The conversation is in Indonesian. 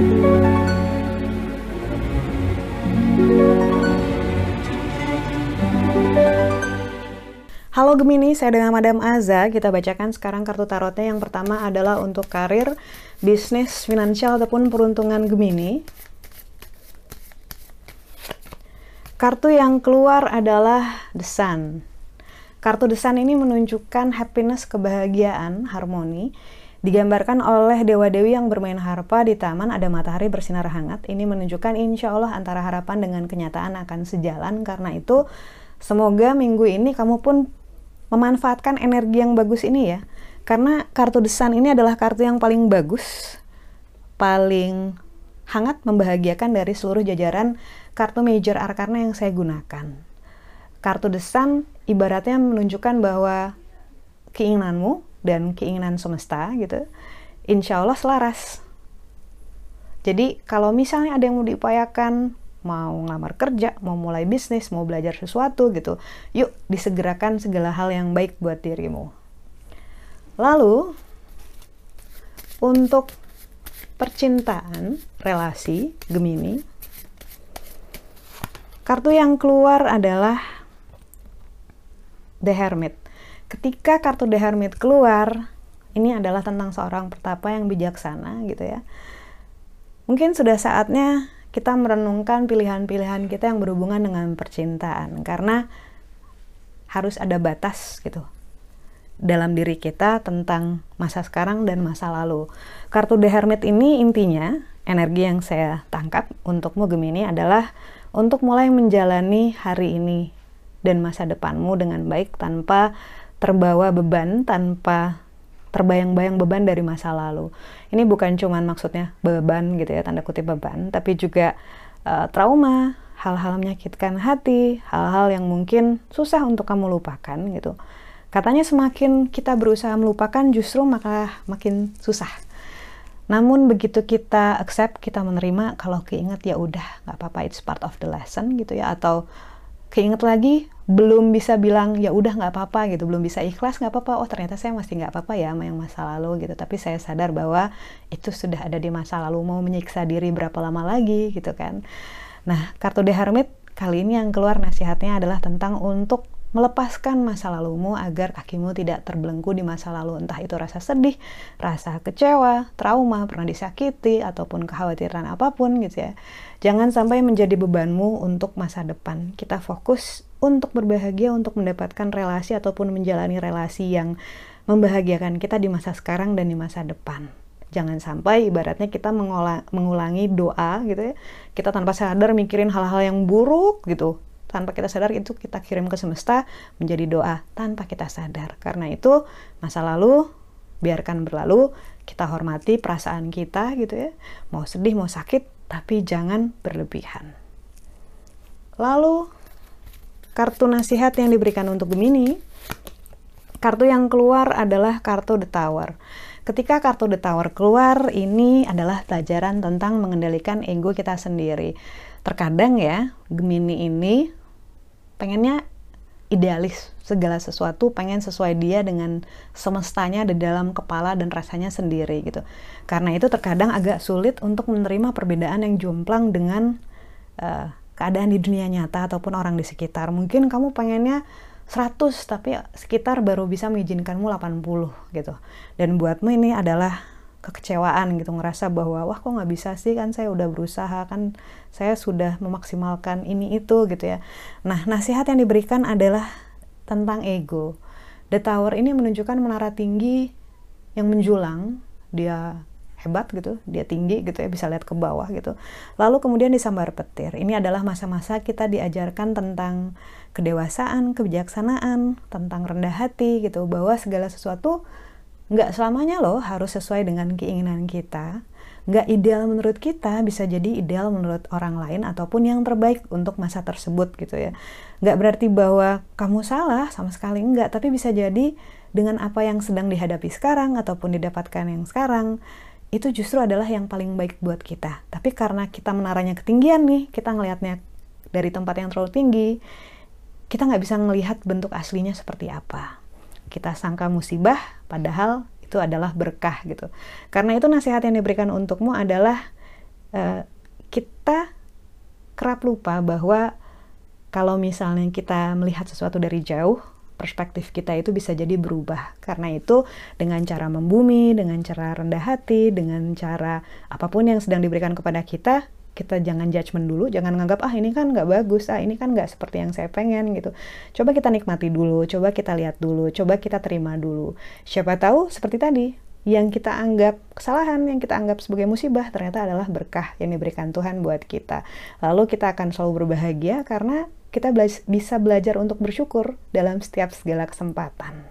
Halo Gemini, saya dengan Madam Aza. Kita bacakan sekarang kartu tarotnya. Yang pertama adalah untuk karir, bisnis, finansial, ataupun peruntungan Gemini. Kartu yang keluar adalah The Sun. Kartu The Sun ini menunjukkan happiness, kebahagiaan, harmoni. Digambarkan oleh dewa-dewi yang bermain harpa di taman ada matahari bersinar hangat. Ini menunjukkan insya Allah antara harapan dengan kenyataan akan sejalan. Karena itu semoga minggu ini kamu pun memanfaatkan energi yang bagus ini ya. Karena kartu desan ini adalah kartu yang paling bagus, paling hangat membahagiakan dari seluruh jajaran kartu major arkana yang saya gunakan. Kartu desan ibaratnya menunjukkan bahwa keinginanmu dan keinginan semesta gitu, insya Allah selaras. Jadi kalau misalnya ada yang mau diupayakan, mau ngelamar kerja, mau mulai bisnis, mau belajar sesuatu gitu. Yuk disegerakan segala hal yang baik buat dirimu. Lalu untuk percintaan, relasi, Gemini, kartu yang keluar adalah The Hermit. Ketika kartu The Hermit keluar, ini adalah tentang seorang pertapa yang bijaksana gitu ya. Mungkin sudah saatnya kita merenungkan pilihan-pilihan kita yang berhubungan dengan percintaan karena harus ada batas gitu dalam diri kita tentang masa sekarang dan masa lalu. Kartu The Hermit ini intinya energi yang saya tangkap untukmu Gemini adalah untuk mulai menjalani hari ini dan masa depanmu dengan baik tanpa terbawa beban, tanpa terbayang-bayang beban dari masa lalu. Ini bukan cuman maksudnya beban gitu ya, tanda kutip beban, tapi juga uh, trauma, hal-hal menyakitkan hati, hal-hal yang mungkin susah untuk kamu lupakan gitu. Katanya semakin kita berusaha melupakan justru maka makin susah. Namun begitu kita accept, kita menerima kalau keinget ya udah nggak apa-apa it's part of the lesson gitu ya atau keinget lagi belum bisa bilang ya udah nggak apa-apa gitu. Belum bisa ikhlas nggak apa-apa. Oh ternyata saya masih nggak apa-apa ya sama yang masa lalu gitu. Tapi saya sadar bahwa itu sudah ada di masa lalu mau menyiksa diri berapa lama lagi gitu kan. Nah kartu The Hermit kali ini yang keluar nasihatnya adalah tentang untuk melepaskan masa lalumu agar kakimu tidak terbelenggu di masa lalu entah itu rasa sedih, rasa kecewa, trauma, pernah disakiti ataupun kekhawatiran apa pun gitu ya. Jangan sampai menjadi bebanmu untuk masa depan. Kita fokus untuk berbahagia untuk mendapatkan relasi ataupun menjalani relasi yang membahagiakan kita di masa sekarang dan di masa depan. Jangan sampai ibaratnya kita mengulangi doa gitu ya. Kita tanpa sadar mikirin hal-hal yang buruk gitu tanpa kita sadar itu kita kirim ke semesta menjadi doa tanpa kita sadar. Karena itu masa lalu biarkan berlalu, kita hormati perasaan kita gitu ya. Mau sedih, mau sakit, tapi jangan berlebihan. Lalu kartu nasihat yang diberikan untuk Gemini, kartu yang keluar adalah kartu The Tower. Ketika kartu The Tower keluar, ini adalah pelajaran tentang mengendalikan ego kita sendiri. Terkadang ya, Gemini ini pengennya idealis segala sesuatu pengen sesuai dia dengan semestanya di dalam kepala dan rasanya sendiri gitu. Karena itu terkadang agak sulit untuk menerima perbedaan yang jomplang dengan uh, keadaan di dunia nyata ataupun orang di sekitar. Mungkin kamu pengennya 100 tapi sekitar baru bisa mengizinkanmu 80 gitu. Dan buatmu ini adalah kekecewaan gitu ngerasa bahwa wah kok nggak bisa sih? Kan saya udah berusaha kan saya sudah memaksimalkan ini itu gitu ya. Nah nasihat yang diberikan adalah tentang ego. The tower ini menunjukkan menara tinggi yang menjulang. Dia hebat gitu dia tinggi gitu ya bisa lihat ke bawah gitu. Lalu kemudian disambar petir. Ini adalah masa-masa kita diajarkan tentang kedewasaan kebijaksanaan tentang rendah hati gitu bahwa segala sesuatu nggak selamanya loh harus sesuai dengan keinginan kita. Nggak ideal menurut kita bisa jadi ideal menurut orang lain ataupun yang terbaik untuk masa tersebut gitu ya. Nggak berarti bahwa kamu salah sama sekali nggak, tapi bisa jadi dengan apa yang sedang dihadapi sekarang ataupun didapatkan yang sekarang itu justru adalah yang paling baik buat kita. Tapi karena kita menaranya ketinggian nih, kita ngelihatnya dari tempat yang terlalu tinggi, kita nggak bisa melihat bentuk aslinya seperti apa kita sangka musibah padahal itu adalah berkah gitu. Karena itu nasihat yang diberikan untukmu adalah uh, kita kerap lupa bahwa kalau misalnya kita melihat sesuatu dari jauh, perspektif kita itu bisa jadi berubah. Karena itu dengan cara membumi, dengan cara rendah hati, dengan cara apa pun yang sedang diberikan kepada kita, kita jangan judgement dulu, jangan nganggap ah ini kan nggak bagus, ah ini kan nggak seperti yang saya pengen gitu. Coba kita nikmati dulu, coba kita lihat dulu, coba kita terima dulu. Siapa tahu seperti tadi, yang kita anggap kesalahan, yang kita anggap sebagai musibah ternyata adalah berkah yang diberikan Tuhan buat kita. Lalu kita akan selalu berbahagia karena kita bisa belajar untuk bersyukur dalam setiap segala kesempatan.